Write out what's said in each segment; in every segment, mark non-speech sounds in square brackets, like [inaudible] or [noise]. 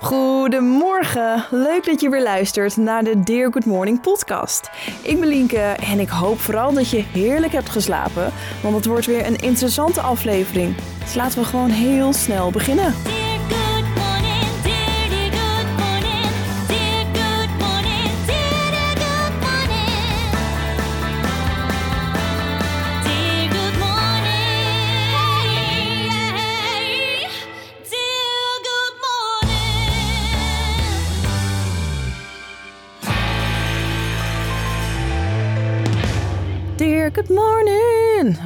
Goedemorgen, leuk dat je weer luistert naar de Dear Good Morning podcast. Ik ben Lienke en ik hoop vooral dat je heerlijk hebt geslapen, want het wordt weer een interessante aflevering. Dus laten we gewoon heel snel beginnen.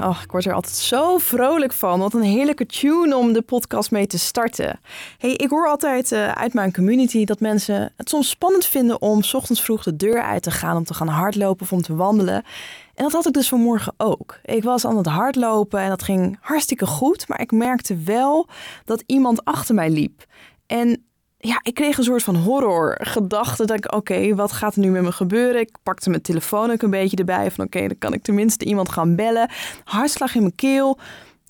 Oh, ik word er altijd zo vrolijk van. Wat een heerlijke tune om de podcast mee te starten. Hey, ik hoor altijd eh, uit mijn community dat mensen het soms spannend vinden om ochtends vroeg de deur uit te gaan om te gaan hardlopen of om te wandelen. En dat had ik dus vanmorgen ook. Ik was aan het hardlopen en dat ging hartstikke goed, maar ik merkte wel dat iemand achter mij liep. En ja, ik kreeg een soort van horrorgedachte. Dat ik, oké, wat gaat er nu met me gebeuren? Ik pakte mijn telefoon ook een beetje erbij. Van oké, dan kan ik tenminste iemand gaan bellen. Hartslag in mijn keel.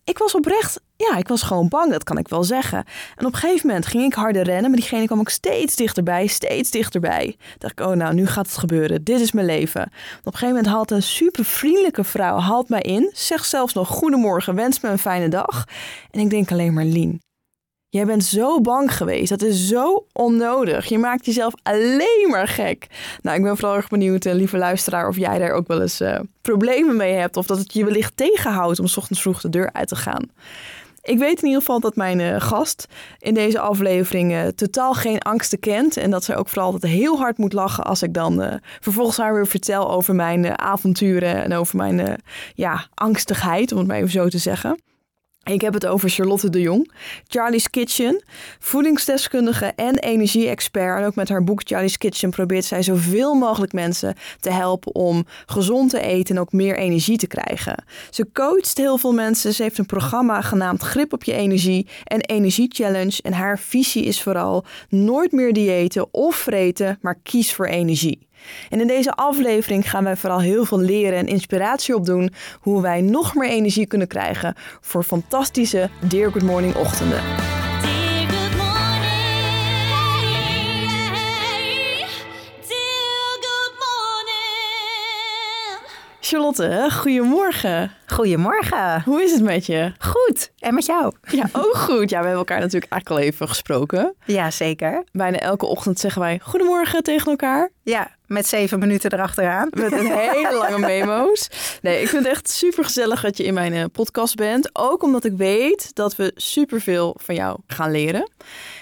Ik was oprecht, ja, ik was gewoon bang, dat kan ik wel zeggen. En op een gegeven moment ging ik harder rennen, maar diegene kwam ook steeds dichterbij, steeds dichterbij. Dacht ik, oh nou, nu gaat het gebeuren. Dit is mijn leven. Op een gegeven moment haalt een super vriendelijke vrouw haalt mij in, zegt zelfs nog goedemorgen, wens me een fijne dag. En ik denk alleen maar, Lien, Jij bent zo bang geweest. Dat is zo onnodig. Je maakt jezelf alleen maar gek. Nou, ik ben vooral erg benieuwd, eh, lieve luisteraar, of jij daar ook wel eens eh, problemen mee hebt. Of dat het je wellicht tegenhoudt om 's ochtends vroeg de deur uit te gaan. Ik weet in ieder geval dat mijn eh, gast in deze aflevering totaal geen angsten kent. En dat zij ook vooral altijd heel hard moet lachen als ik dan vervolgens haar weer vertel over mijn avonturen en over mijn ja, angstigheid, om het maar even zo te zeggen. Ik heb het over Charlotte de Jong, Charlie's Kitchen, voedingsdeskundige en energie-expert. En ook met haar boek Charlie's Kitchen probeert zij zoveel mogelijk mensen te helpen om gezond te eten en ook meer energie te krijgen. Ze coacht heel veel mensen. Ze heeft een programma genaamd Grip op je energie en Energie Challenge. En haar visie is vooral nooit meer diëten of vreten, maar kies voor energie. En in deze aflevering gaan wij vooral heel veel leren en inspiratie opdoen hoe wij nog meer energie kunnen krijgen voor fantastische Dear Good Morning ochtenden. Dear good morning, dear good morning. Charlotte, goedemorgen. Goedemorgen. Hoe is het met je? Goed. En met jou? Ja, ook goed. Ja, we hebben elkaar natuurlijk eigenlijk al even gesproken. Ja, zeker. Bijna elke ochtend zeggen wij goedemorgen tegen elkaar. Ja, met zeven minuten erachteraan. [laughs] Met een hele lange memo's. Nee, ik vind het echt super gezellig dat je in mijn eh, podcast bent. Ook omdat ik weet dat we superveel van jou gaan leren.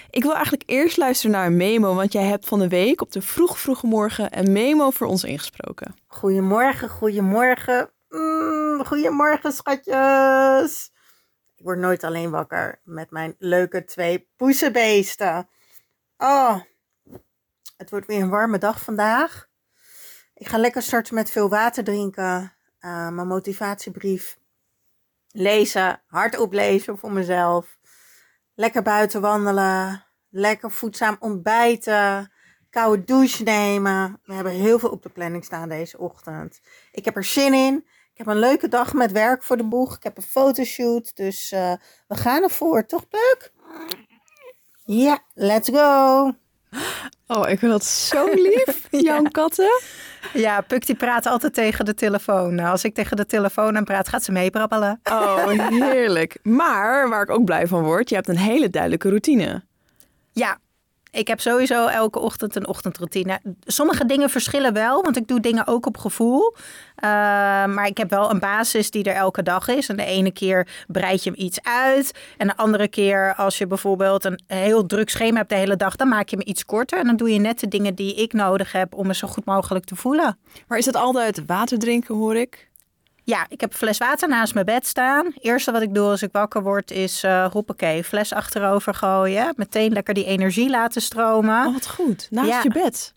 Ik wil eigenlijk eerst luisteren naar een memo, want jij hebt van de week op de vroeg vroege morgen een memo voor ons ingesproken. Goedemorgen, goedemorgen. Mm, goedemorgen, schatjes. Ik word nooit alleen wakker met mijn leuke twee poesenbeesten. Oh, het wordt weer een warme dag vandaag. Ik ga lekker starten met veel water drinken. eh, mijn motivatiebrief lezen, hardop lezen voor mezelf. Lekker buiten wandelen. Lekker voedzaam ontbijten. Koude douche nemen. We hebben heel veel op de planning staan deze ochtend. Ik heb er zin in. Ik heb een leuke dag met werk voor de boeg. Ik heb een fotoshoot. Dus eh, we gaan ervoor, toch, Puk? Ja, let's go. Oh, ik vind dat zo lief, [laughs] jouw katten. Ja, Puk die praat altijd tegen de telefoon. Nou, als ik tegen de telefoon aan praat, gaat ze meebrabbelen. Oh, heerlijk. Maar waar ik ook blij van word, je hebt een hele duidelijke routine. Ja, ik heb sowieso elke ochtend een ochtendroutine. Sommige dingen verschillen wel, want ik doe dingen ook op gevoel. Uh, maar ik heb wel een basis die er elke dag is. En de ene keer breid je hem iets uit. En de andere keer, als je bijvoorbeeld een heel druk schema hebt de hele dag, dan maak je hem iets korter. En dan doe je net de dingen die ik nodig heb om me zo goed mogelijk te voelen. Maar is het altijd water drinken, hoor ik? Ja, ik heb een fles water naast mijn bed staan. Het eerste wat ik doe als ik wakker word is, uh, hoppakee, fles achterover gooien. Meteen lekker die energie laten stromen. Oh, wat goed. Naast Ja. je bed.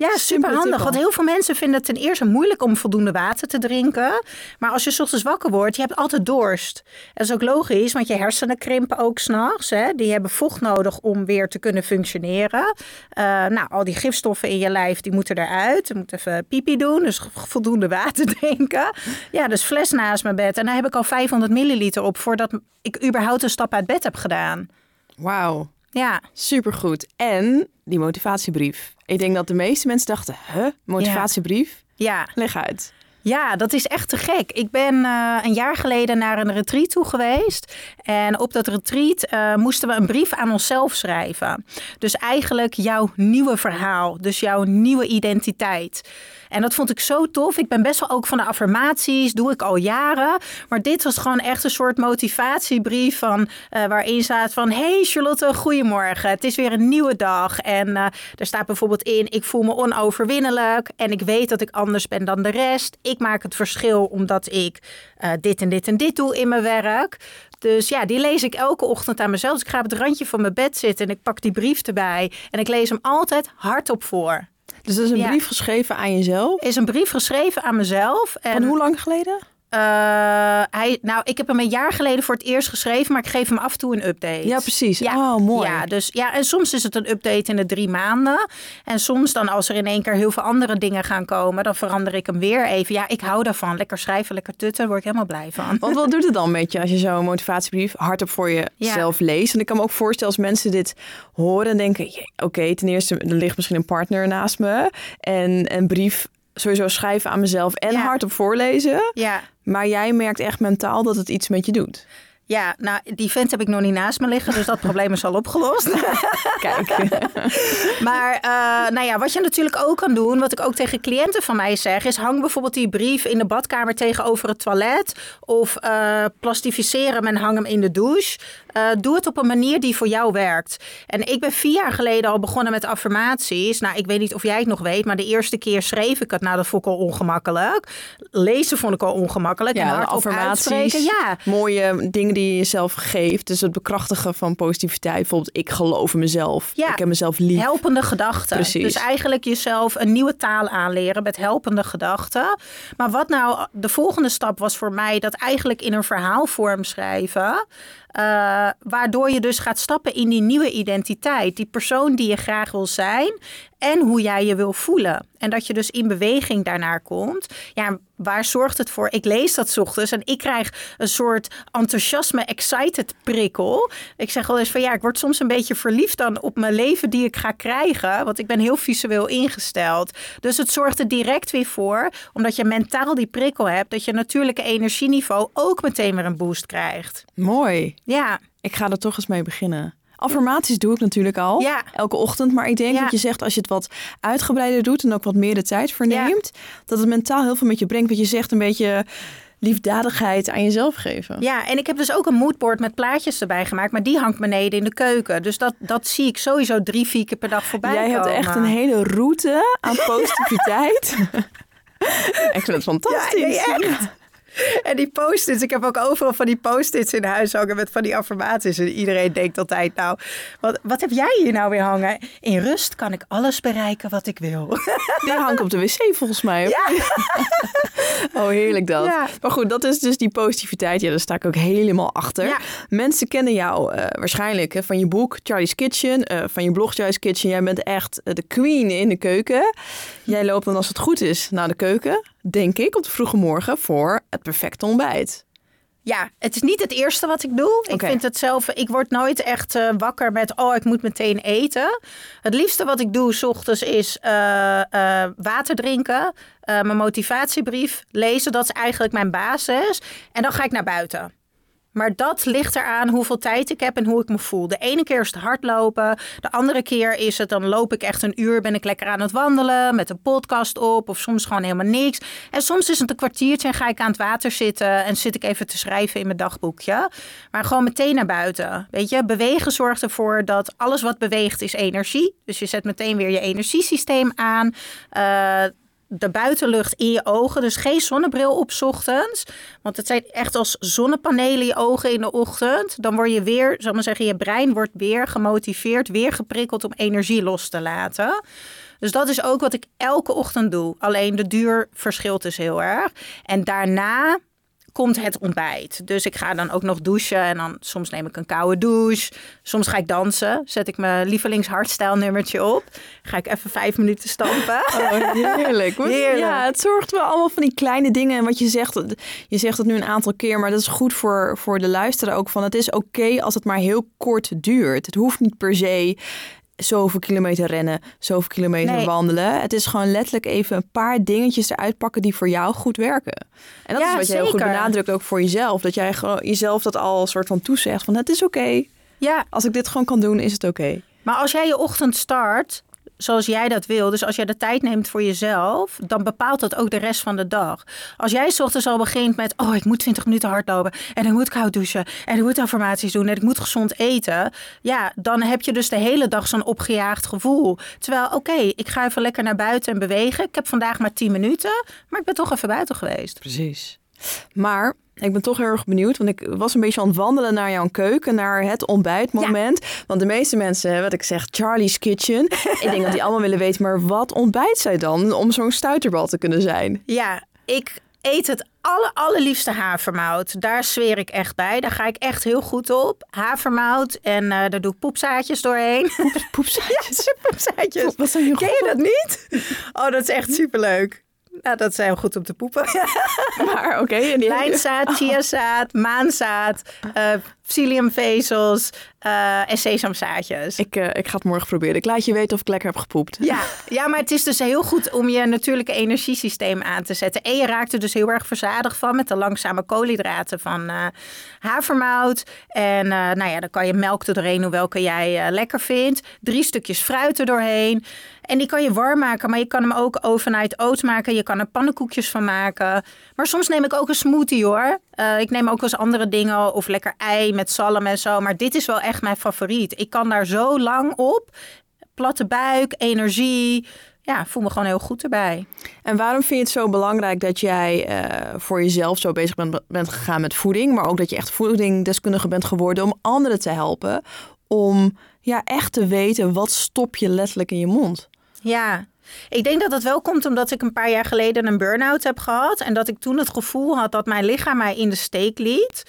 Ja, Simpele super handig. tip al. Want heel veel mensen vinden het ten eerste moeilijk om voldoende water te drinken. Maar als je 's ochtends wakker wordt, je hebt altijd dorst. Dat is ook logisch, want je hersenen krimpen ook s'nachts. Die hebben vocht nodig om weer te kunnen functioneren. Eh, nou, al die gifstoffen in je lijf, die moeten eruit. Je moet even pipi doen, dus [laughs] voldoende water drinken. Ja, dus fles naast mijn bed. En daar heb ik al 500 milliliter op voordat ik überhaupt een stap uit bed heb gedaan. Wauw. Ja, Supergoed. En die motivatiebrief. Ik denk dat de meeste mensen dachten, huh, motivatiebrief? ja. Leg uit. Ja, dat is echt te gek. Ik ben eh, een jaar geleden naar een retreat toe geweest. En op dat retreat eh, moesten we een brief aan onszelf schrijven. Dus eigenlijk jouw nieuwe verhaal. Dus jouw nieuwe identiteit. En dat vond ik zo tof. Ik ben best wel ook van de affirmaties, doe ik al jaren. Maar dit was gewoon echt een soort motivatiebrief van, eh, waarin staat van... Hey Charlotte, goedemorgen. Het is weer een nieuwe dag. En eh, er staat bijvoorbeeld in, ik voel me onoverwinnelijk. En ik weet dat ik anders ben dan de rest. Ik maak het verschil omdat ik eh, dit en dit en dit doe in mijn werk. Dus ja, die lees ik elke ochtend aan mezelf. Dus ik ga op het randje van mijn bed zitten en ik pak die brief erbij. En ik lees hem altijd hardop voor. Dus dat is een Ja. brief geschreven aan jezelf. Is een brief geschreven aan mezelf. En, Van hoe lang geleden? Eh, hij, nou, ik heb hem een jaar geleden voor het eerst geschreven, maar ik geef hem af en toe een update. Ja, precies. Ja. Oh, mooi. Ja, dus, ja, en soms is het een update in de drie maanden. En soms dan als er in één keer heel veel andere dingen gaan komen, dan verander ik hem weer even. Ja, ik hou daarvan. Lekker schrijven, lekker tutten, daar word ik helemaal blij van. Want wat doet het dan met je als je zo'n motivatiebrief hardop voor jezelf leest? En ik kan me ook voorstellen als mensen dit horen en denken... "Jee, oké, ten eerste, er ligt misschien een partner naast me. En een brief sowieso schrijven aan mezelf en Ja. hardop voorlezen. Ja. Maar jij merkt echt mentaal dat het iets met je doet. Ja, nou, die vent heb ik nog niet naast me liggen, dus dat [laughs] probleem is al opgelost. [laughs] Kijk. [laughs] Maar uh, nou ja, wat je natuurlijk ook kan doen, wat ik ook tegen cliënten van mij zeg, is hang bijvoorbeeld die brief in de badkamer tegenover het toilet. Of uh, plastificeer hem en hang hem in de douche. Uh, doe het op een manier die voor jou werkt. En ik ben vier jaar geleden al begonnen met affirmaties. Nou, ik weet niet of jij het nog weet, maar de eerste keer schreef ik het. Nou, dat vond ik al ongemakkelijk. Lezen vond ik al ongemakkelijk. Ja, en affirmaties, ja. mooie dingen die je jezelf geeft. Dus het bekrachtigen van positiviteit. Bijvoorbeeld, ik geloof in mezelf. Ja. Ik heb mezelf lief. Helpende gedachten. Precies. Dus eigenlijk jezelf een nieuwe taal aanleren met helpende gedachten. Maar wat nou de volgende stap was voor mij, dat eigenlijk in een verhaalvorm schrijven. Uh, waardoor je dus gaat stappen in die nieuwe identiteit. Die persoon die je graag wil zijn en hoe jij je wil voelen. En dat je dus in beweging daarnaar komt. Ja, waar zorgt het voor? Ik lees dat 's ochtends en ik krijg een soort enthousiasme, excited prikkel. Ik zeg wel eens van ja, ik word soms een beetje verliefd dan op mijn leven die ik ga krijgen. Want ik ben heel visueel ingesteld. Dus het zorgt er direct weer voor, omdat je mentaal die prikkel hebt, dat je natuurlijke energieniveau ook meteen weer een boost krijgt. Mooi. Ja. Ik ga er toch eens mee beginnen. Affirmaties doe ik natuurlijk al, ja. elke ochtend. Maar ik denk ja. dat je zegt, als je het wat uitgebreider doet... en ook wat meer de tijd voor neemt... Ja. dat het mentaal heel veel met je brengt. Wat je zegt, een beetje liefdadigheid aan jezelf geven. Ja, en ik heb dus ook een moodboard met plaatjes erbij gemaakt. Maar die hangt beneden in de keuken. Dus dat, dat zie ik sowieso drie, vier keer per dag voorbij Jij komen. hebt echt een hele route aan [laughs] positiviteit. ik vind het fantastisch. Ja, nee, echt. [laughs] En die post-its, ik heb ook overal van die post-its in huis hangen met van die affirmaties. En iedereen denkt altijd, nou, wat, wat heb jij hier nou weer hangen? In rust kan ik alles bereiken wat ik wil. [laughs] Die hangt op de wc volgens mij. Ja. [laughs] oh, heerlijk dat. Ja. Maar goed, dat is dus die positiviteit. Ja, daar sta ik ook helemaal achter. Ja. Mensen kennen jou uh, waarschijnlijk hè, van je boek Charlie's Kitchen, uh, van je blog Charlie's Kitchen. Jij bent echt uh, de queen in de keuken. Jij loopt dan als het goed is naar de keuken denk ik, op de vroege morgen voor het perfecte ontbijt. Ja, het is niet het eerste wat ik doe. Ik vind het zelf, ik word nooit echt uh, wakker met, oh, ik moet meteen eten. Het liefste wat ik doe s ochtends is uh, uh, water drinken, mijn motivatiebrief lezen. Dat is eigenlijk mijn basis. En dan ga ik naar buiten. Maar dat ligt eraan hoeveel tijd ik heb en hoe ik me voel. De ene keer is het hardlopen. De andere keer is het, dan loop ik echt een uur, ben ik lekker aan het wandelen met een podcast op. Of soms gewoon helemaal niks. En soms is het een kwartiertje en ga ik aan het water zitten en zit ik even te schrijven in mijn dagboekje. Maar gewoon meteen naar buiten. Weet je, bewegen zorgt ervoor dat alles wat beweegt is energie. Dus je zet meteen weer je energiesysteem aan. Uh, de buitenlucht in je ogen. Dus geen zonnebril op ochtends. Want het zijn echt als zonnepanelen je ogen in de ochtend. Dan word je weer, zal maar zeggen, je brein wordt weer gemotiveerd, weer geprikkeld om energie los te laten. Dus dat is ook wat ik elke ochtend doe. Alleen de duur verschilt dus heel erg. En daarna komt het ontbijt. Dus ik ga dan ook nog douchen en dan soms neem ik een koude douche. Soms ga ik dansen, zet ik mijn lievelingshardstyle nummertje op. Ga ik even vijf minuten stampen. [laughs] Oh, heerlijk. Heerlijk. Ja, het zorgt wel allemaal van die kleine dingen. En wat je zegt, je zegt het nu een aantal keer, maar dat is goed voor, voor de luisteraar ook. Van het is oké als het maar heel kort duurt. Het hoeft niet per se zoveel kilometer rennen, zoveel kilometer Nee. wandelen. Het is gewoon letterlijk even een paar dingetjes eruit pakken die voor jou goed werken. En dat Ja, is wat je heel goed benadrukt ook voor jezelf. Dat jij gewoon jezelf dat al een soort van toezegt van het is oké. Ja, Als ik dit gewoon kan doen, is het oké. maar als jij je ochtend start zoals jij dat wil, dus als jij de tijd neemt voor jezelf, dan bepaalt dat ook de rest van de dag. Als jij 's ochtends al begint met, oh, ik moet 20 minuten hardlopen en ik moet koud douchen en ik moet affirmaties doen en ik moet gezond eten, ja, dan heb je dus de hele dag zo'n opgejaagd gevoel. Terwijl, oké, ik ga even lekker naar buiten en bewegen. Ik heb vandaag maar 10 minuten, maar ik ben toch even buiten geweest. Precies. Maar ik ben toch heel erg benieuwd, want ik was een beetje aan het wandelen naar jouw keuken, naar het ontbijtmoment. Want de meeste mensen, wat ik zeg, Charlie's Kitchen. ik denk dat die allemaal willen weten, maar wat ontbijt zij dan om zo'n stuiterbal te kunnen zijn? Ja, ik eet het aller, allerliefste havermout. Daar zweer ik echt bij. Daar ga ik echt heel goed op. Havermout en eh, daar doe ik poepzaadjes doorheen. Poepzaadjes. [laughs] poepzaadjes. Wat zijn je Ken je dat niet? Oh, dat is echt superleuk. Nou, dat zijn goed om te poepen. [laughs] Maar oké. die- Lijnzaad, [laughs] chiazaad, maanzaad, eh psylliumvezels eh, en sesamzaadjes. Ik, eh, ik ga het morgen proberen. Ik laat je weten of ik lekker heb gepoept. Ja, ja, maar het is dus heel goed om je natuurlijke energiesysteem aan te zetten. En je raakt er dus heel erg verzadigd van met de langzame koolhydraten van eh, havermout. En nou ja, dan kan je melk er doorheen doen welke jij lekker vindt. Drie stukjes fruit er doorheen. En die kan je warm maken, maar je kan hem ook overnight oat maken. Je kan er pannenkoekjes van maken. Maar soms neem ik ook een smoothie hoor. Eh, ik neem ook wel eens andere dingen of lekker ei met zalm en zo. Maar dit is wel echt mijn favoriet. Ik kan daar zo lang op. Platte buik, energie. Ja, voel me gewoon heel goed erbij. En waarom vind je het zo belangrijk dat jij eh, voor jezelf zo bezig bent, bent gegaan met voeding, maar ook dat je echt voedingdeskundige bent geworden om anderen te helpen om ja, echt te weten wat stop je letterlijk in je mond? Ja, ik denk dat dat wel komt omdat ik een paar jaar geleden een burn-out heb gehad. En dat ik toen het gevoel had dat mijn lichaam mij in de steek liet.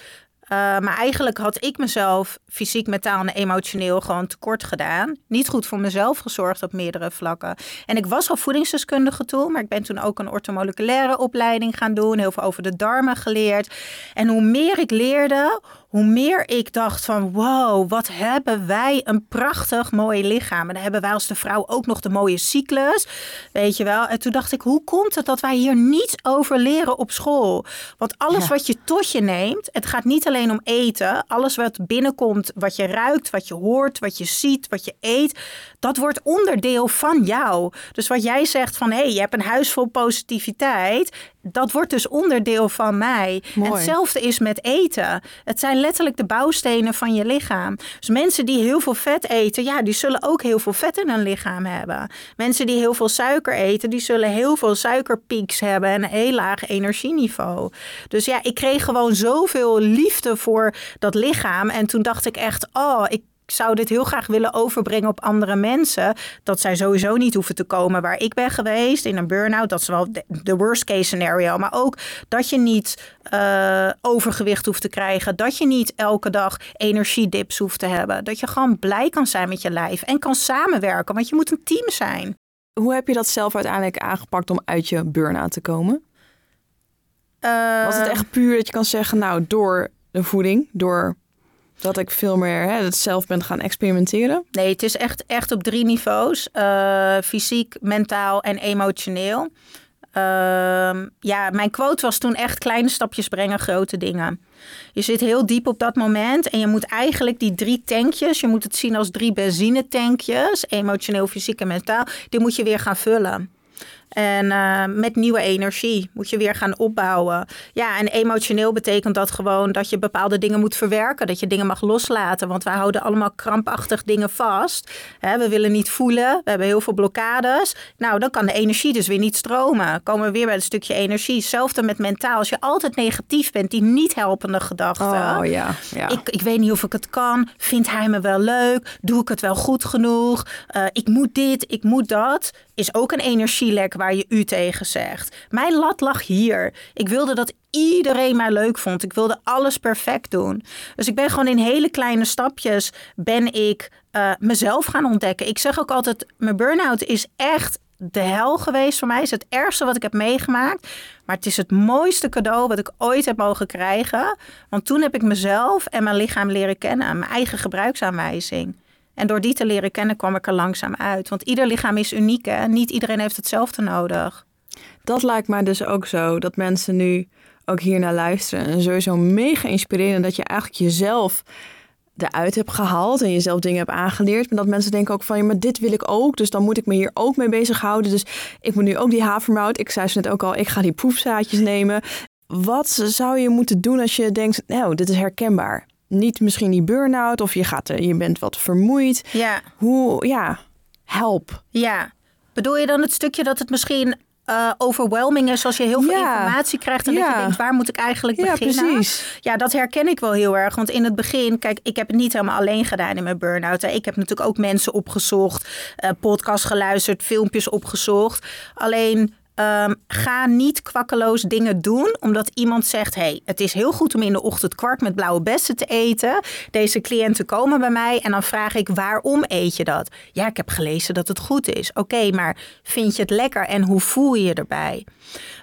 Eh, maar eigenlijk had ik mezelf fysiek, mentaal en emotioneel gewoon tekort gedaan. Niet goed voor mezelf gezorgd op meerdere vlakken. En ik was al voedingsdeskundige toen, maar ik ben toen ook een ortomoleculaire opleiding gaan doen. Heel veel over de darmen geleerd. En hoe meer ik leerde, hoe meer ik dacht van wow, wat hebben wij een prachtig mooi lichaam. En dan hebben wij als de vrouw ook nog de mooie cyclus, weet je wel. En toen dacht ik, hoe komt het dat wij hier niets over leren op school? Want alles Ja. wat je tot je neemt, het gaat niet alleen om eten. Alles wat binnenkomt, wat je ruikt, wat je hoort, wat je ziet, wat je eet, dat wordt onderdeel van jou. Dus wat jij zegt van, hé, hey, je hebt een huis vol positiviteit, dat wordt dus onderdeel van mij. Hetzelfde is met eten. Het zijn letterlijk de bouwstenen van je lichaam. Dus mensen die heel veel vet eten, ja, die zullen ook heel veel vet in hun lichaam hebben. Mensen die heel veel suiker eten, die zullen heel veel suikerpieks hebben en een heel laag energieniveau. Dus ja, ik kreeg gewoon zoveel liefde voor dat lichaam. En toen dacht ik echt, oh, ik zou dit heel graag willen overbrengen op andere mensen. Dat zij sowieso niet hoeven te komen waar ik ben geweest in een burn-out. Dat is wel de- worst case scenario. Maar ook dat je niet eh, overgewicht hoeft te krijgen. Dat je niet elke dag energiedips hoeft te hebben. Dat je gewoon blij kan zijn met je lijf en kan samenwerken. Want je moet een team zijn. Hoe heb je dat zelf uiteindelijk aangepakt om uit je burn-out te komen? Was het Eh, echt puur dat je kan zeggen, nou, door de voeding, door dat ik veel meer hè, het zelf ben gaan experimenteren? Nee, het is echt, echt op drie niveaus. Eh, fysiek, mentaal en emotioneel. Ehm, ja, mijn quote was toen echt kleine stapjes brengen, grote dingen. Je zit heel diep op dat moment en je moet eigenlijk die drie tankjes, je moet het zien als drie benzinetankjes, emotioneel, fysiek en mentaal, die moet je weer gaan vullen. En eh, met nieuwe energie moet je weer gaan opbouwen. Ja, en emotioneel betekent dat gewoon dat je bepaalde dingen moet verwerken. Dat je dingen mag loslaten. Want wij houden allemaal krampachtig dingen vast. Hè, we willen niet voelen. We hebben heel veel blokkades. Nou, dan kan de energie dus weer niet stromen. Komen we weer bij het stukje energie. Hetzelfde met mentaal. Als je altijd negatief bent, die niet helpende gedachten. Oh ja, ja. Ik, ik weet niet of ik het kan. Vindt hij me wel leuk? Doe ik het wel goed genoeg? Eh, ik moet dit, ik moet dat. Is ook een energielek waar je u tegen zegt. Mijn lat lag hier. Ik wilde dat iedereen mij leuk vond. Ik wilde alles perfect doen. Dus ik ben gewoon in hele kleine stapjes ben ik eh, mezelf gaan ontdekken. Ik zeg ook altijd, mijn burn-out is echt de hel geweest voor mij. Is het ergste wat ik heb meegemaakt. Maar het is het mooiste cadeau wat ik ooit heb mogen krijgen. Want toen heb ik mezelf en mijn lichaam leren kennen. Mijn eigen gebruiksaanwijzing. En door die te leren kennen kwam ik er langzaam uit. Want ieder lichaam is uniek hè. Niet iedereen heeft hetzelfde nodig. Dat lijkt mij dus ook zo, dat mensen nu ook hier naar luisteren. En sowieso mega inspirerend dat je eigenlijk jezelf eruit hebt gehaald en jezelf dingen hebt aangeleerd. Maar dat mensen denken ook van, ja, maar dit wil ik ook, dus dan moet ik me hier ook mee bezighouden. Dus ik moet nu ook die havermout. Ik zei ze net ook al, ik ga die proefzaadjes nemen. Wat zou je moeten doen als je denkt, nou, dit is herkenbaar? Niet misschien die burn-out of je, gaat, er- je bent wat vermoeid. Ja. Hoe, ja, help. Ja. Bedoel je dan het stukje dat het misschien eh, overwhelming is als je heel veel Ja. informatie krijgt en dat je Ja. denkt, waar moet ik eigenlijk Ja, beginnen? precies. Ja, dat herken ik wel heel erg. Want in het begin, kijk, ik heb het niet helemaal alleen gedaan in mijn burn-out. hè. Ik heb natuurlijk ook mensen opgezocht, eh podcast geluisterd, filmpjes opgezocht. Alleen ehm, ga niet kwakkeloos dingen doen omdat iemand zegt: hey, het is heel goed om in de ochtend kwart met blauwe bessen te eten. Deze cliënten komen bij mij en dan vraag ik: waarom eet je dat? Ja, ik heb gelezen dat het goed is. Oké, maar vind je het lekker en hoe voel je je erbij?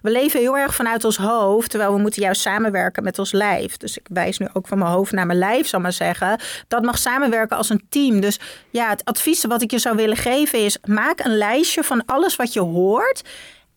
We leven heel erg vanuit ons hoofd, terwijl we moeten juist samenwerken met ons lijf. Dus ik wijs nu ook van mijn hoofd naar mijn lijf, zal maar zeggen. Dat mag samenwerken als een team. Dus ja, het advies wat ik je zou willen geven is: maak een lijstje van alles wat je hoort.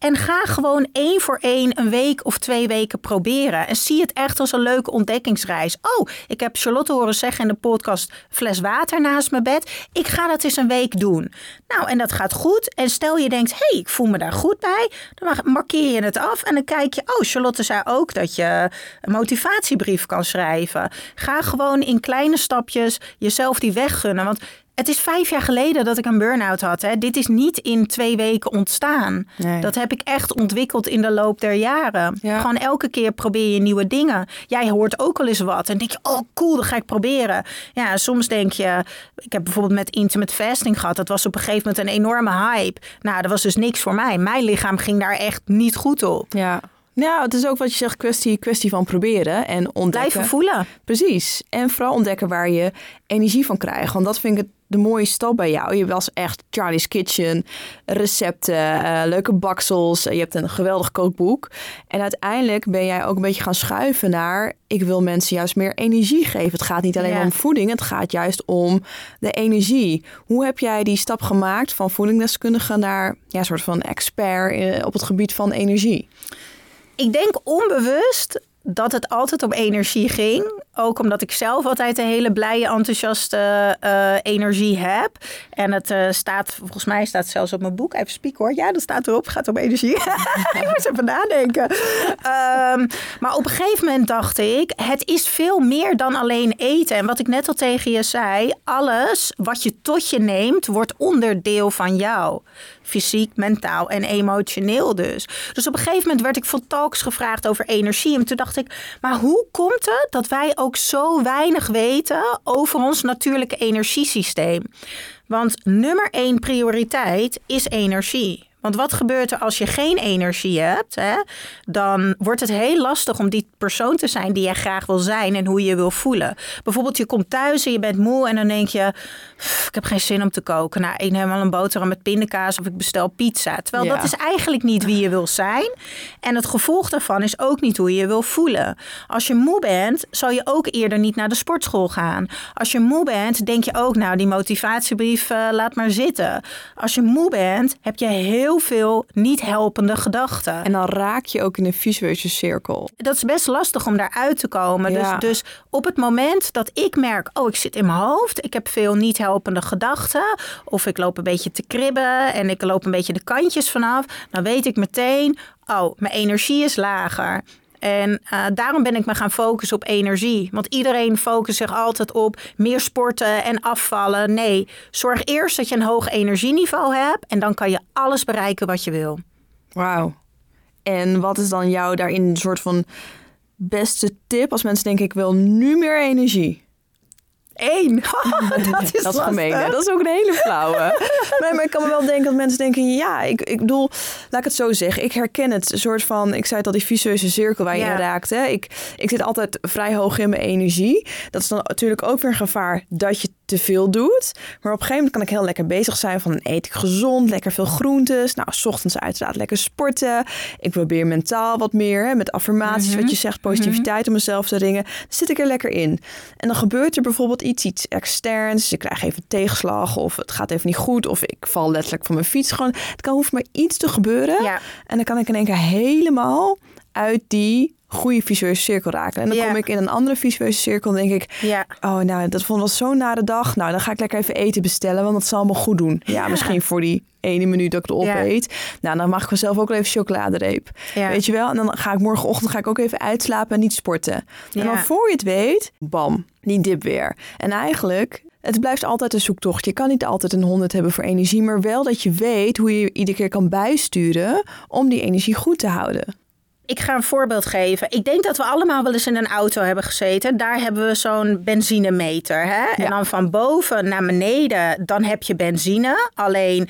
En ga gewoon één voor één een week of twee weken proberen. En zie het echt als een leuke ontdekkingsreis. Oh, ik heb Charlotte horen zeggen in de podcast: fles water naast mijn bed. Ik ga dat eens een week doen. Nou, en dat gaat goed. En stel je denkt: hey, ik voel me daar goed bij. Dan markeer je het af. En dan kijk je: oh, Charlotte zei ook dat je een motivatiebrief kan schrijven. Ga gewoon in kleine stapjes jezelf die weg gunnen. Want het is vijf jaar geleden dat ik een burn-out had. Hè. Dit is niet in twee weken ontstaan. Nee. Dat heb ik echt ontwikkeld in de loop der jaren. Ja. Gewoon elke keer probeer je nieuwe dingen. Jij hoort ook al eens wat en denk je, oh cool, dat ga ik proberen. Ja, soms denk je, ik heb bijvoorbeeld met intermittent fasting gehad. Dat was op een gegeven moment een enorme hype. Nou, dat was dus niks voor mij. Mijn lichaam ging daar echt niet goed op. Ja. Nou, het is ook wat je zegt, kwestie, kwestie van proberen en ontdekken. Blijven voelen. Precies. En vooral ontdekken waar je energie van krijgt. Want dat vind ik het de mooie stap bij jou. Je was echt Charlie's Kitchen, recepten, eh, leuke baksels. Je hebt een geweldig kookboek. En uiteindelijk ben jij ook een beetje gaan schuiven naar... ik wil mensen juist meer energie geven. Het gaat niet alleen Ja. om voeding, het gaat juist om de energie. Hoe heb jij die stap gemaakt van voedingsdeskundige naar... ja, een soort van expert eh, op het gebied van energie? Ik denk onbewust dat het altijd om energie ging. Ook omdat ik zelf altijd een hele blije, enthousiaste eh, energie heb. En het eh, staat, volgens mij staat zelfs op mijn boek. Even spieken hoor. Ja, dat staat erop. Gaat om energie. [laughs] ik moest even nadenken. Ehm, maar op een gegeven moment dacht ik, het is veel meer dan alleen eten. En wat ik net al tegen je zei, alles wat je tot je neemt, wordt onderdeel van jou. Fysiek, mentaal en emotioneel dus. Dus op een gegeven moment werd ik voor talks gevraagd over energie. En toen dacht ik, maar hoe komt het dat wij ook zo weinig weten over ons natuurlijke energiesysteem? Want nummer één prioriteit is energie. Want wat gebeurt er als je geen energie hebt? Hè? Dan wordt het heel lastig om die persoon te zijn die je graag wil zijn en hoe je je wil voelen. Bijvoorbeeld, je komt thuis en je bent moe en dan denk je: "Pff, ik heb geen zin om te koken. Nou, ik neem wel een boterham met pindakaas of ik bestel pizza. Terwijl Ja. dat is eigenlijk niet wie je wil zijn. En het gevolg daarvan is ook niet hoe je je wil voelen. Als je moe bent, zal je ook eerder niet naar de sportschool gaan. Als je moe bent, denk je ook, nou, die motivatiebrief eh, laat maar zitten. Als je moe bent, heb je heel veel niet helpende gedachten. En dan raak je ook in een visueuze cirkel. dat is best lastig om daaruit te komen. Ja. Dus, dus op het moment dat ik merk, oh, ik zit in mijn hoofd, ik heb veel niet helpende gedachten, of ik loop een beetje te kribben en ik loop een beetje de kantjes vanaf, dan weet ik meteen, oh, mijn energie is lager. En eh, daarom ben ik me gaan focussen op energie. Want iedereen focust zich altijd op meer sporten en afvallen. Nee, zorg eerst dat je een hoog energieniveau hebt. En dan kan je alles bereiken wat je wil. Wauw. En wat is dan jou daarin een soort van beste tip als mensen denken ik wil nu meer energie? Eén. [laughs] [laughs] dat is, dat is gemeen. hè? Dat is ook een hele flauwe. [laughs] nee, maar ik kan me wel denken dat mensen denken... ja, ik, ik bedoel, laat ik het zo zeggen. Ik herken het. Een soort van, ik zei het al, die vicieuze cirkel waar je Ja. in raakt. Hè? Ik, ik zit altijd vrij hoog in mijn energie. Dat is dan natuurlijk ook weer een gevaar dat je te veel doet. Maar op een gegeven moment kan ik heel lekker bezig zijn... van eet ik gezond, lekker veel groentes. Nou, s ochtends uiteraard lekker sporten. Ik probeer mentaal wat meer, hè, met affirmaties, wat je zegt... positiviteit om mezelf te ringen. Dan zit ik er lekker in. En dan gebeurt er bijvoorbeeld iets, iets externs. Dus ik krijg even tegenslag of het gaat even niet goed. Of ik val letterlijk van mijn fiets. Gewoon, het kan hoeft maar iets te gebeuren. Ja. En dan kan ik in één keer helemaal uit die goede visueuze cirkel raken. En dan Ja. kom ik in een andere visueuze cirkel en denk ik... Ja. Oh, nou, dat vond ik zo'n nare dag. Nou, dan ga ik lekker even eten bestellen, want dat zal me goed doen. Ja, misschien voor die ene minuut dat ik het Ja. opeet. Nou, dan mag ik mezelf ook wel even chocoladereep. Ja. Weet je wel? En dan ga ik morgenochtend ga ik ook even uitslapen en niet sporten. En dan voor je het weet, bam, die dip weer. En eigenlijk, het blijft altijd een zoektocht. Je kan niet altijd een 100 hebben voor energie, maar wel dat je weet hoe je je iedere keer kan bijsturen om die energie goed te houden. Ik ga een voorbeeld geven. Ik denk dat we allemaal wel eens in een auto hebben gezeten. Daar hebben we zo'n benzinemeter. Hè? En dan van boven naar beneden, dan heb je benzine. Alleen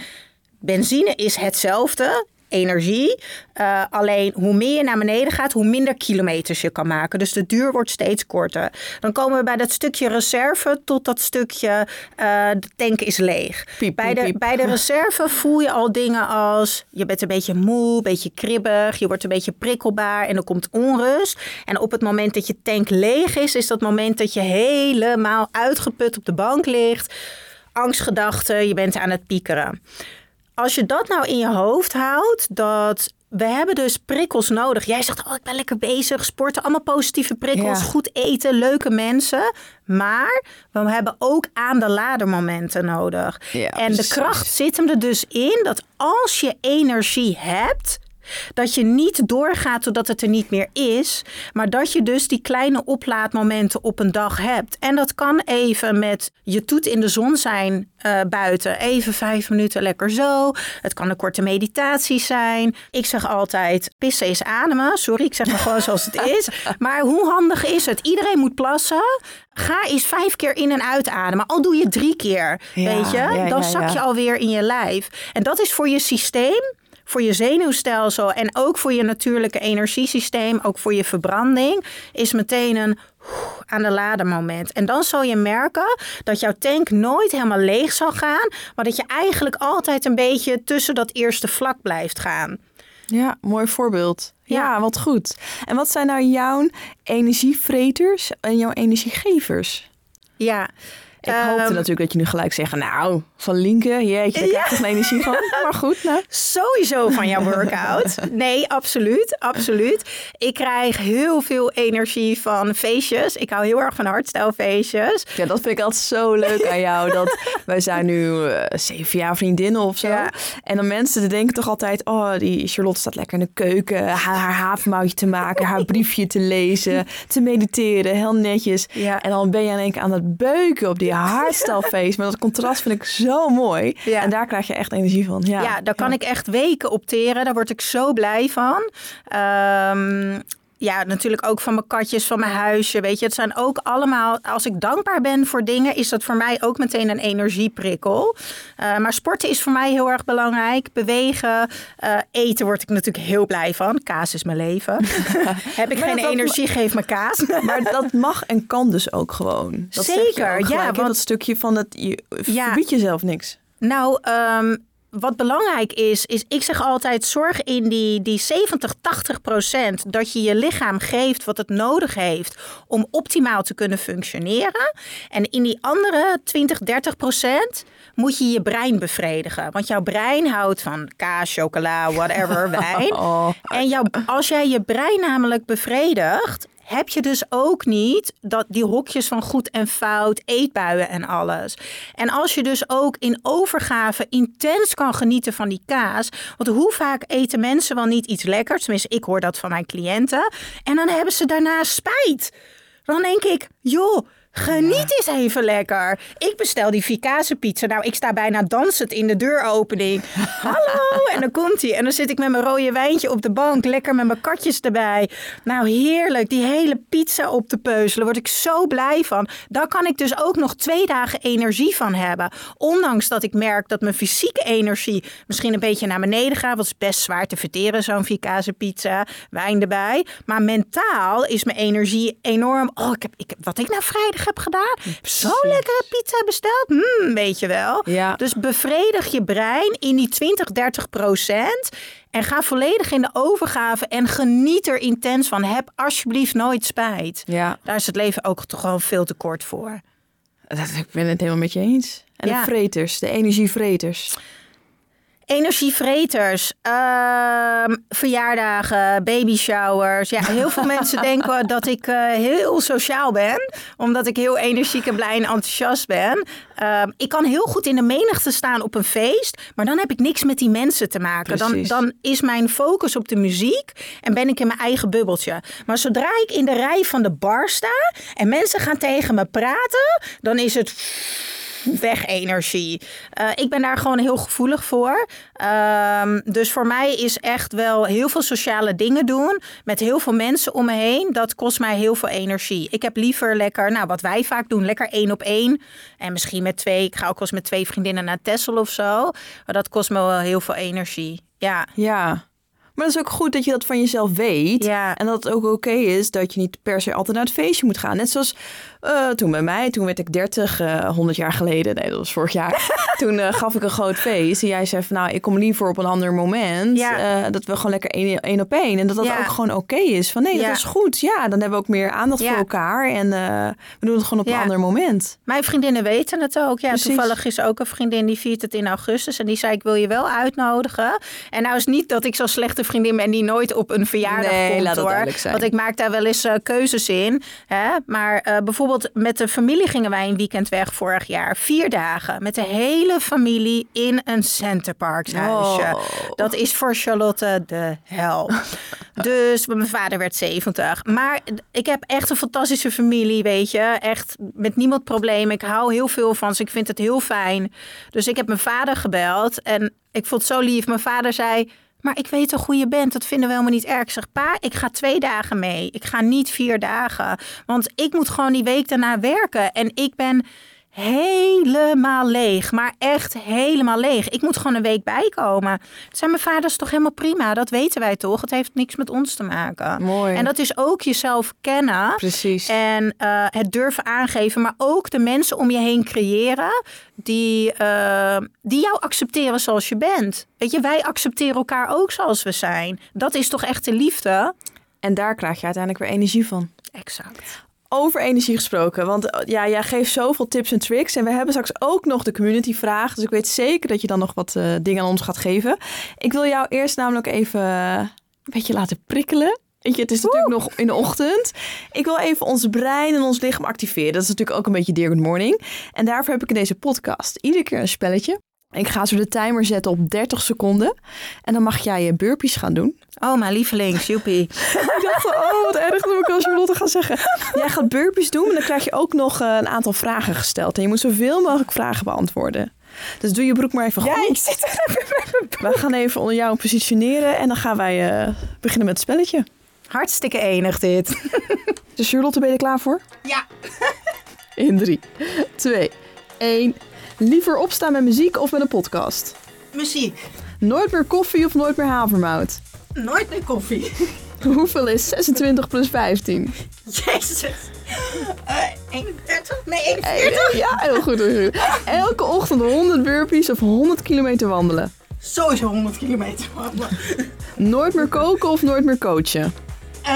benzine is hetzelfde. Energie. Eh, alleen hoe meer je naar beneden gaat, hoe minder kilometers je kan maken. Dus de duur wordt steeds korter. Dan komen we bij dat stukje reserve tot dat stukje eh, de tank is leeg. Piep, bij, de, piep. bij de reserve voel je al dingen als je bent een beetje moe, een beetje kribbig, je wordt een beetje prikkelbaar en er komt onrust. En op het moment dat je tank leeg is, is dat moment dat je helemaal uitgeput op de bank ligt. Angstgedachten, je bent aan het piekeren. Als je dat nou in je hoofd houdt, dat we hebben dus prikkels nodig. Jij zegt, oh, ik ben lekker bezig, sporten, allemaal positieve prikkels, Ja. goed eten, leuke mensen. Maar we hebben ook aan de ladermomenten nodig. Ja, en de kracht zit hem er dus in dat als je energie hebt, dat je niet doorgaat totdat het er niet meer is, maar dat je dus die kleine oplaadmomenten op een dag hebt. En dat kan even met je toet in de zon zijn eh, buiten, even vijf minuten lekker zo. Het kan een korte meditatie zijn. Ik zeg altijd, pissen is ademen. Sorry, ik zeg maar gewoon zoals het is. [laughs] Maar hoe handig is het? Iedereen moet plassen. Ga eens vijf keer in en uitademen. Al doe je drie keer, Ja, weet je. ja, dan ja, zak je alweer in je lijf. En dat is voor je systeem voor je zenuwstelsel en ook voor je natuurlijke energiesysteem, ook voor je verbranding, is meteen een aan de lader moment. En dan zal je merken dat jouw tank nooit helemaal leeg zal gaan, maar dat je eigenlijk altijd een beetje tussen dat eerste vlak blijft gaan. Ja, mooi voorbeeld. Ja, Ja. wat goed. En wat zijn nou jouw energievreters en jouw energiegevers? Ja. Ik hoopte Ehm, natuurlijk dat je nu gelijk zegt, nou, van Linken, jeetje, daar krijg ik geen energie van. [laughs] Maar goed, nou. Sowieso van jouw workout. Nee, absoluut. Absoluut. Ik krijg heel veel energie van feestjes. Ik hou heel erg van hardstylefeestjes. Ja, dat vind ik altijd zo leuk aan jou. Dat [laughs] wij zijn nu eh, zeven jaar vriendinnen of zo. Ja. En dan mensen denken toch altijd... oh, die Charlotte staat lekker in de keuken... haar, haar havermoutje te maken, haar briefje te lezen... te mediteren, heel netjes. Ja. En dan ben je in één keer aan het beuken op die hardstylefeest. Maar dat contrast vind ik zo mooi. Ja. En daar krijg je echt energie van. Ja, Ja, daar kan ik echt weken op teren. Daar word ik zo blij van. Ehm, ja, natuurlijk ook van mijn katjes, van mijn huisje. Weet je, het zijn ook allemaal. Als ik dankbaar ben voor dingen, is dat voor mij ook meteen een energieprikkel. Eh, maar sporten is voor mij heel erg belangrijk. Bewegen, eh, eten word ik natuurlijk heel blij van. Kaas is mijn leven. [laughs] Heb ik Maar geen energie, geef me kaas. [laughs] Maar dat mag en kan dus ook gewoon. Dat Zeker, ook ja, gelijk, want- Dat stukje van dat je Ja. verbiedt jezelf niks. Nou, ehm, wat belangrijk is, is ik zeg altijd: zorg in die, die 70, 80 procent dat je je lichaam geeft wat het nodig heeft om optimaal te kunnen functioneren. En in die andere 20, 30 procent moet je je brein bevredigen. Want jouw brein houdt van kaas, chocola, whatever, [laughs] wijn. Oh. En jouw, als jij je brein namelijk bevredigt, heb je dus ook niet dat die hokjes van goed en fout, eetbuien en alles. En als je dus ook in overgave intens kan genieten van die kaas. Want hoe vaak eten mensen wel niet iets lekkers? Tenminste, ik hoor dat van mijn cliënten. En dan hebben ze daarna spijt. Dan denk ik, joh, Geniet eens even lekker. Ik bestel die Vicase pizza. Nou, ik sta bijna dansend in de deuropening. Hallo! En dan komt hij. En dan zit ik met mijn rode wijntje op de bank. Lekker met mijn katjes erbij. Nou, heerlijk. Die hele pizza op te peuzelen. Word ik zo blij van. Daar kan ik dus ook nog twee dagen energie van hebben. Ondanks dat ik merk dat mijn fysieke energie misschien een beetje naar beneden gaat. Want het is best zwaar te verteren, zo'n Vicase pizza. Wijn erbij. Maar mentaal is mijn energie enorm. Oh, ik heb, ik wat ik nou vrijdag heb gedaan. Zo lekkere pizza besteld. Hmm, weet je wel. Ja. Dus bevredig je brein in die 20, 30 procent. En ga volledig in de overgave en geniet er intens van. Heb alsjeblieft nooit spijt. Ja, Daar is het leven ook toch gewoon veel te kort voor. dat, ik ben het helemaal met je eens. En Ja. de vreters, de energievreters. Energievreters, ehm, verjaardagen, baby showers. Ja, heel veel [laughs] mensen denken dat ik eh, heel sociaal ben, omdat ik heel energiek en blij en enthousiast ben. Ehm, ik kan heel goed in de menigte staan op een feest, maar dan heb ik niks met die mensen te maken. Dan, dan is mijn focus op de muziek en ben ik in mijn eigen bubbeltje. Maar zodra ik in de rij van de bar sta en mensen gaan tegen me praten, dan is het [laughs] weg energie. Eh, ik ben daar gewoon heel gevoelig voor. Ehm, dus voor mij is echt wel heel veel sociale dingen doen met heel veel mensen om me heen. Dat kost mij heel veel energie. Ik heb liever lekker, nou wat wij vaak doen, lekker één op één. En misschien met twee. Ik ga ook wel eens met twee vriendinnen naar Texel of zo. Maar dat kost me wel heel veel energie. Ja. Ja. Maar dat is ook goed dat je dat van jezelf weet. Ja. En dat het ook oké is dat je niet per se altijd naar het feestje moet gaan. Net zoals eh, toen bij mij, toen werd ik 30, eh 100 jaar geleden. Nee, dat was vorig jaar. [laughs] toen eh, gaf ik een groot feest. En jij zei van nou, ik kom liever op een ander moment. Ja. eh, dat we gewoon lekker één, op één. En dat dat Ja. ook gewoon oké is. Van nee, dat is goed. Ja, dan hebben we ook meer aandacht voor elkaar. En we doen het gewoon op een ander moment. Mijn vriendinnen weten het ook. Ja, Precies. toevallig is ook een vriendin die viert het in augustus. En die zei, ik wil je wel uitnodigen. En nou is niet dat ik zo'n slechte vriendin ben die nooit op een verjaardag Nee, komt laat hoor. Want ik maak daar wel eens keuzes in. Hè? Maar eh, bijvoorbeeld met de familie gingen wij een weekend weg vorig jaar. Vier dagen met de hele familie in een Centerparkshuisje. Oh. Dat is voor Charlotte de hel. [laughs] dus mijn vader werd 70. Maar ik heb echt een fantastische familie, weet je. Echt met niemand problemen. Ik hou heel veel van ze. Ik vind het heel fijn. Dus ik heb mijn vader gebeld. En ik vond het zo lief. Mijn vader zei... Maar ik weet toch hoe je bent. Dat vinden we helemaal niet erg. Ik zeg, pa, ik ga twee dagen mee. Ik ga niet vier dagen. Want ik moet gewoon die week daarna werken. En ik ben helemaal leeg. Maar echt helemaal leeg. Ik moet gewoon een week bijkomen. Toen zei mijn vader, is toch helemaal prima. Dat weten wij toch. Het heeft niks met ons te maken. Mooi. En dat is ook jezelf kennen. Precies. En eh, het durven aangeven, maar ook de mensen om je heen creëren die, eh, die jou accepteren zoals je bent. Weet je, wij accepteren elkaar ook zoals we zijn. Dat is toch echt de liefde? En daar krijg je uiteindelijk weer energie van. Exact. Over energie gesproken, want eh, ja, jij geeft zoveel tips en tricks. En we hebben straks ook nog de community vraag. Dus ik weet zeker dat je dan nog wat eh, dingen aan ons gaat geven. Ik wil jou eerst namelijk even eh, een beetje laten prikkelen. Weet je, het is natuurlijk nog in de ochtend. Ik wil even ons brein en ons lichaam activeren. Dat is natuurlijk ook een beetje Dear Good Morning. En daarvoor heb ik in deze podcast iedere keer een spelletje. Ik ga zo de timer zetten op 30 seconden. En dan mag jij je burpees gaan doen. Oh, mijn lievelings, joepie. [laughs] Ik dacht, oh wat erg dat ik als Charlotte ga zeggen. Jij gaat burpees doen en dan krijg je ook nog eh, een aantal vragen gesteld. En je moet zoveel mogelijk vragen beantwoorden. Dus doe je broek maar even goed. zit er even We gaan even onder jou positioneren en dan gaan wij eh, beginnen met het spelletje. Hartstikke enig dit. [laughs] Dus Charlotte, ben je er klaar voor? Ja. In drie, twee, één. Liever opstaan met muziek of met een podcast? Muziek. Nooit meer koffie of nooit meer havermout? Nooit meer koffie. [laughs] Hoeveel is 26 plus 15? Jezus. 31? Nee, 41. Ja, heel goed. heel goed. Elke ochtend 100 burpees of 100 kilometer wandelen. Sowieso 100 kilometer. Nooit meer koken of nooit meer coachen? Eh,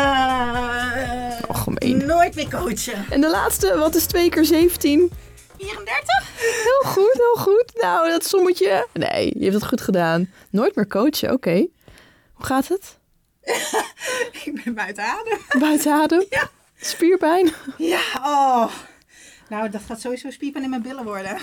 Oh, gemeen. nooit meer coachen. En de laatste, wat is 2 keer 17? 34? Heel goed, heel goed. Nou, dat sommetje. Nee, je hebt het goed gedaan. Nooit meer coachen, oké. Hoe gaat het? [laughs] Ik ben buiten adem. Buiten adem? Ja. Spierpijn? Ja, oh. Nou, dat gaat sowieso spierpijn in mijn billen worden.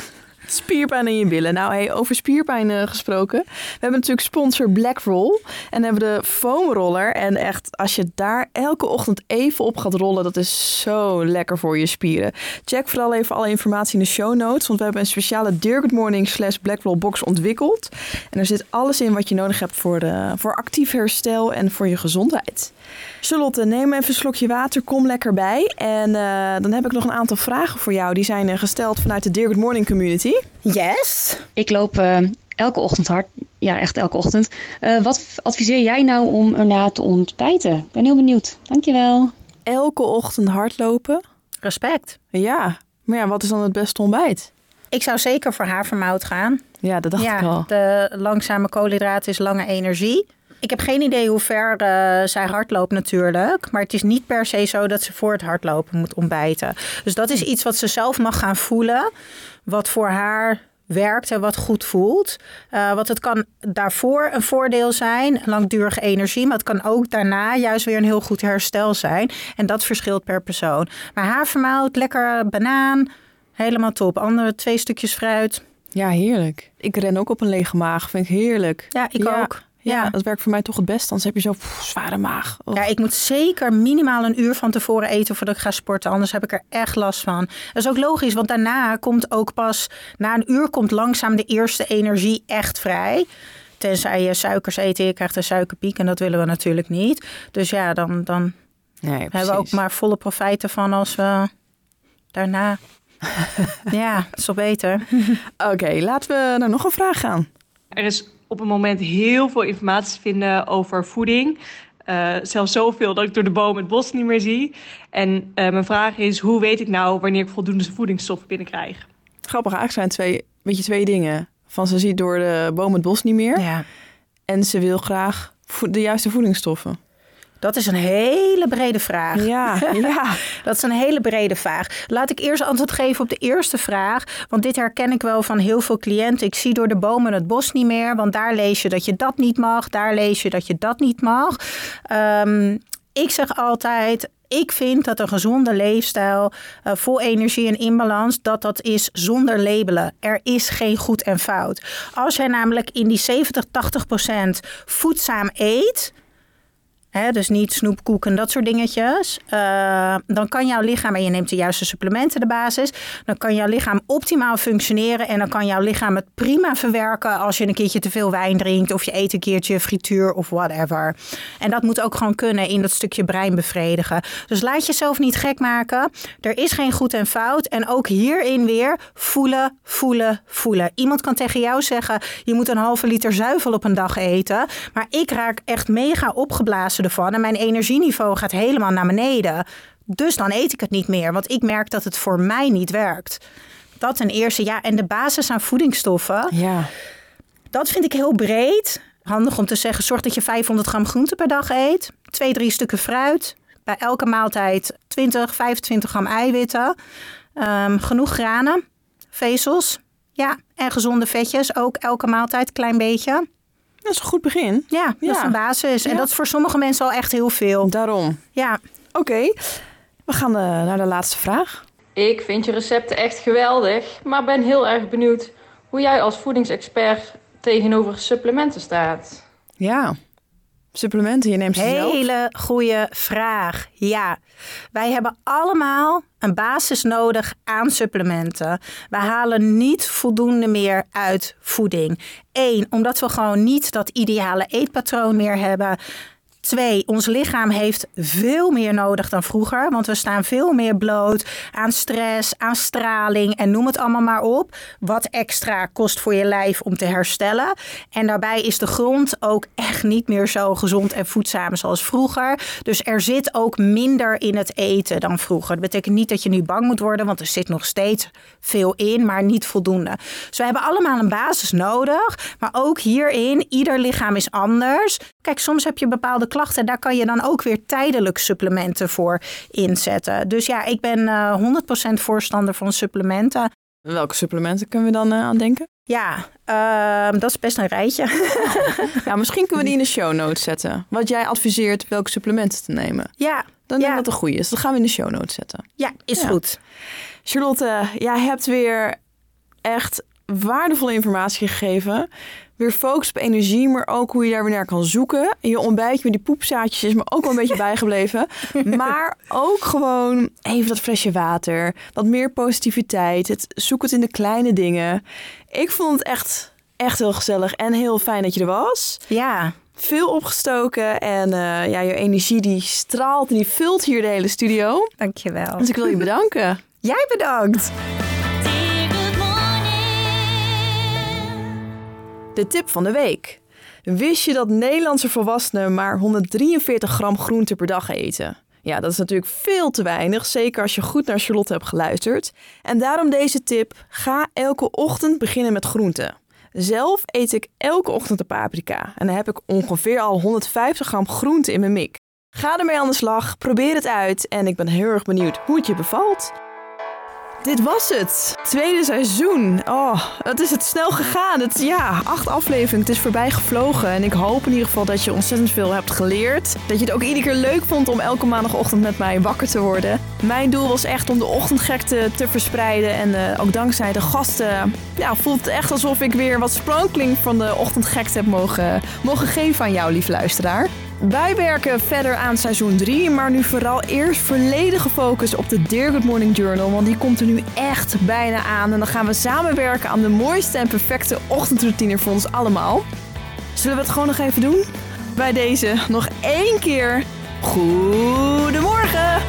Spierpijn in je billen. Nou, over spierpijn eh, gesproken. We hebben natuurlijk sponsor Blackroll. En hebben de foamroller. En echt, als je daar elke ochtend even op gaat rollen, dat is zo lekker voor je spieren. Check vooral even alle informatie in de show notes. Want we hebben een speciale Dear Good Morning slash Blackroll box ontwikkeld. En er zit alles in wat je nodig hebt voor, de, voor actief herstel en voor je gezondheid. Charlotte, neem even een slokje water, kom lekker bij. En eh, dan heb ik nog een aantal vragen voor jou. Die zijn eh, gesteld vanuit de Dear Good Morning community. Yes. Ik loop eh, elke ochtend hard. Ja, echt elke ochtend. Eh, wat adviseer jij nou om erna te ontbijten? Ik ben heel benieuwd. Dankjewel. Elke ochtend hardlopen. Respect. Ja, maar ja, wat is dan het beste ontbijt? Ik zou zeker voor havermout gaan. Ja, dat dacht ik ja, al. de langzame koolhydraten is lange energie. Ik heb geen idee hoe ver eh, zij hardloopt natuurlijk. Maar het is niet per se zo dat ze voor het hardlopen moet ontbijten. Dus dat is iets wat ze zelf mag gaan voelen. Wat voor haar werkt en wat goed voelt. Uh, want het kan daarvoor een voordeel zijn, langdurige energie. Maar het kan ook daarna juist weer een heel goed herstel zijn. En dat verschilt per persoon. Maar havermout, lekker banaan, helemaal top. Andere twee stukjes fruit. Ja, heerlijk. Ik ren ook op een lege maag. Vind ik heerlijk. Ja, ik Ja. ook. Ja, Ja. dat werkt voor mij toch het best. Anders heb je zo'n zware maag. Oh. Ja, ik moet zeker minimaal een uur van tevoren eten voordat ik ga sporten. Anders heb ik er echt last van. Dat is ook logisch, want daarna komt ook pas... Na een uur komt langzaam de eerste energie echt vrij. Tenzij je suikers eet en je krijgt een suikerpiek. En dat willen we natuurlijk niet. Dus ja, dan, dan nee, hebben we ook maar volle profijten van als we daarna... [laughs] ja, dat is wel beter. Oké, laten we naar nog een vraag gaan. Er is op het moment heel veel informatie vinden over voeding. Eh, zelfs zoveel dat ik door de boom het bos niet meer zie. En eh, mijn vraag is, hoe weet ik nou wanneer ik voldoende voedingsstoffen binnenkrijg? Grappig, eigenlijk zijn twee, weet je, twee dingen. Van ze ziet door de boom het bos niet meer. Ja. En ze wil graag vo- de juiste voedingsstoffen. Dat is een hele brede vraag. Ja, [laughs] ja. Dat is een hele brede vraag. Laat ik eerst antwoord geven op de eerste vraag. Want dit herken ik wel van heel veel cliënten. Ik zie door de bomen het bos niet meer. Want daar lees je dat je dat niet mag. Daar lees je dat je dat niet mag. Ehm, ik zeg altijd. Ik vind dat een gezonde leefstijl eh, vol energie en inbalans, dat dat is zonder labelen. Er is geen goed en fout. Als jij namelijk in die 70, 80 procent voedzaam eet, Hè, dus niet snoep, koek en dat soort dingetjes. Eh, dan kan jouw lichaam, en je neemt de juiste supplementen de basis, dan kan jouw lichaam optimaal functioneren en dan kan jouw lichaam het prima verwerken als je een keertje te veel wijn drinkt of je eet een keertje frituur of whatever. En dat moet ook gewoon kunnen in dat stukje brein bevredigen. Dus laat jezelf niet gek maken. Er is geen goed en fout. En ook hierin weer voelen, voelen, voelen. Iemand kan tegen jou zeggen, je moet een halve liter zuivel op een dag eten. Maar ik raak echt mega opgeblazen ervan. En mijn energieniveau gaat helemaal naar beneden. Dus dan eet ik het niet meer. Want ik merk dat het voor mij niet werkt. Dat ten eerste. Ja, en de basis aan voedingsstoffen. Ja, Dat vind ik heel breed. Handig om te zeggen, zorg dat je 500 gram groente per dag eet. Twee, drie stukken fruit. Bij elke maaltijd 20, 25 gram eiwitten. Ehm, genoeg granen, vezels. Ja, en gezonde vetjes. Ook elke maaltijd, klein beetje. Dat is een goed begin. Ja, dat is een basis. En dat is voor sommige mensen al echt heel veel. Daarom. Ja, Oké, we gaan eh, naar de laatste vraag. Ik vind je recepten echt geweldig, maar ben heel erg benieuwd hoe jij als voedingsexpert tegenover supplementen staat. Ja, supplementen, je neemt ze zelf. hele goede vraag. Ja, wij hebben allemaal een basis nodig aan supplementen. We halen niet voldoende meer uit voeding. Eén, omdat we gewoon niet dat ideale eetpatroon meer hebben. Twee, ons lichaam heeft veel meer nodig dan vroeger. Want we staan veel meer bloot aan stress, aan straling en noem het allemaal maar op. Wat extra kost voor je lijf om te herstellen. En daarbij is de grond ook echt niet meer zo gezond en voedzaam zoals vroeger. Dus er zit ook minder in het eten dan vroeger. Dat betekent niet dat je nu bang moet worden, want er zit nog steeds veel in, maar niet voldoende. Dus we hebben allemaal een basis nodig. Maar ook hierin, ieder lichaam is anders. Kijk, soms heb je bepaalde klachten. Daar kan je dan ook weer tijdelijk supplementen voor inzetten. Dus ja, ik ben eh 100% voorstander van supplementen. Welke supplementen kunnen we dan eh, aan denken? Ja, ehm, dat is best een rijtje. [laughs] Ja, misschien kunnen we die in de show notes zetten. Wat jij adviseert welke supplementen te nemen. ja, Dan denk ik dat een goede is. Dat gaan we in de show notes zetten. ja, is Ja. goed. Charlotte, jij hebt weer echt waardevolle informatie gegeven. Weer focus op energie, maar ook hoe je daar weer naar kan zoeken. En je ontbijtje met die poepzaadjes is me ook wel een beetje [laughs] bijgebleven. Maar ook gewoon even dat flesje water. Wat meer positiviteit. Het, zoek het in de kleine dingen. Ik vond het echt, echt heel gezellig en heel fijn dat je er was. Ja, Veel opgestoken en eh, ja, je energie die straalt en die vult hier de hele studio. dankjewel. Dus ik wil je bedanken. Jij bedankt. De tip van de week. Wist je dat Nederlandse volwassenen maar 143 gram groente per dag eten? Ja, dat is natuurlijk veel te weinig, zeker als je goed naar Charlotte hebt geluisterd. En daarom deze tip: ga elke ochtend beginnen met groenten. Zelf eet ik elke ochtend een paprika en dan heb ik ongeveer al 150 gram groente in mijn mik. Ga ermee aan de slag, probeer het uit en ik ben heel erg benieuwd hoe het je bevalt. Dit was het. Tweede seizoen. Oh, het is het snel gegaan. Het, ja, acht afleveringen. Het is voorbij gevlogen. En ik hoop in ieder geval dat je ontzettend veel hebt geleerd. Dat je het ook iedere keer leuk vond om elke maandagochtend met mij wakker te worden. Mijn doel was echt om de ochtendgekte te verspreiden. En eh, ook dankzij de gasten ja, voelt het echt alsof ik weer wat sprankeling van de ochtendgekte heb mogen, mogen geven aan jou, lief luisteraar. Wij werken verder aan seizoen 3, maar nu vooral eerst volledige focus op de Dear Good Morning Journal, want die komt er nu echt bijna aan. En dan gaan we samenwerken aan de mooiste en perfecte ochtendroutine voor ons allemaal. Zullen we het gewoon nog even doen? Bij deze nog één keer. Goedemorgen!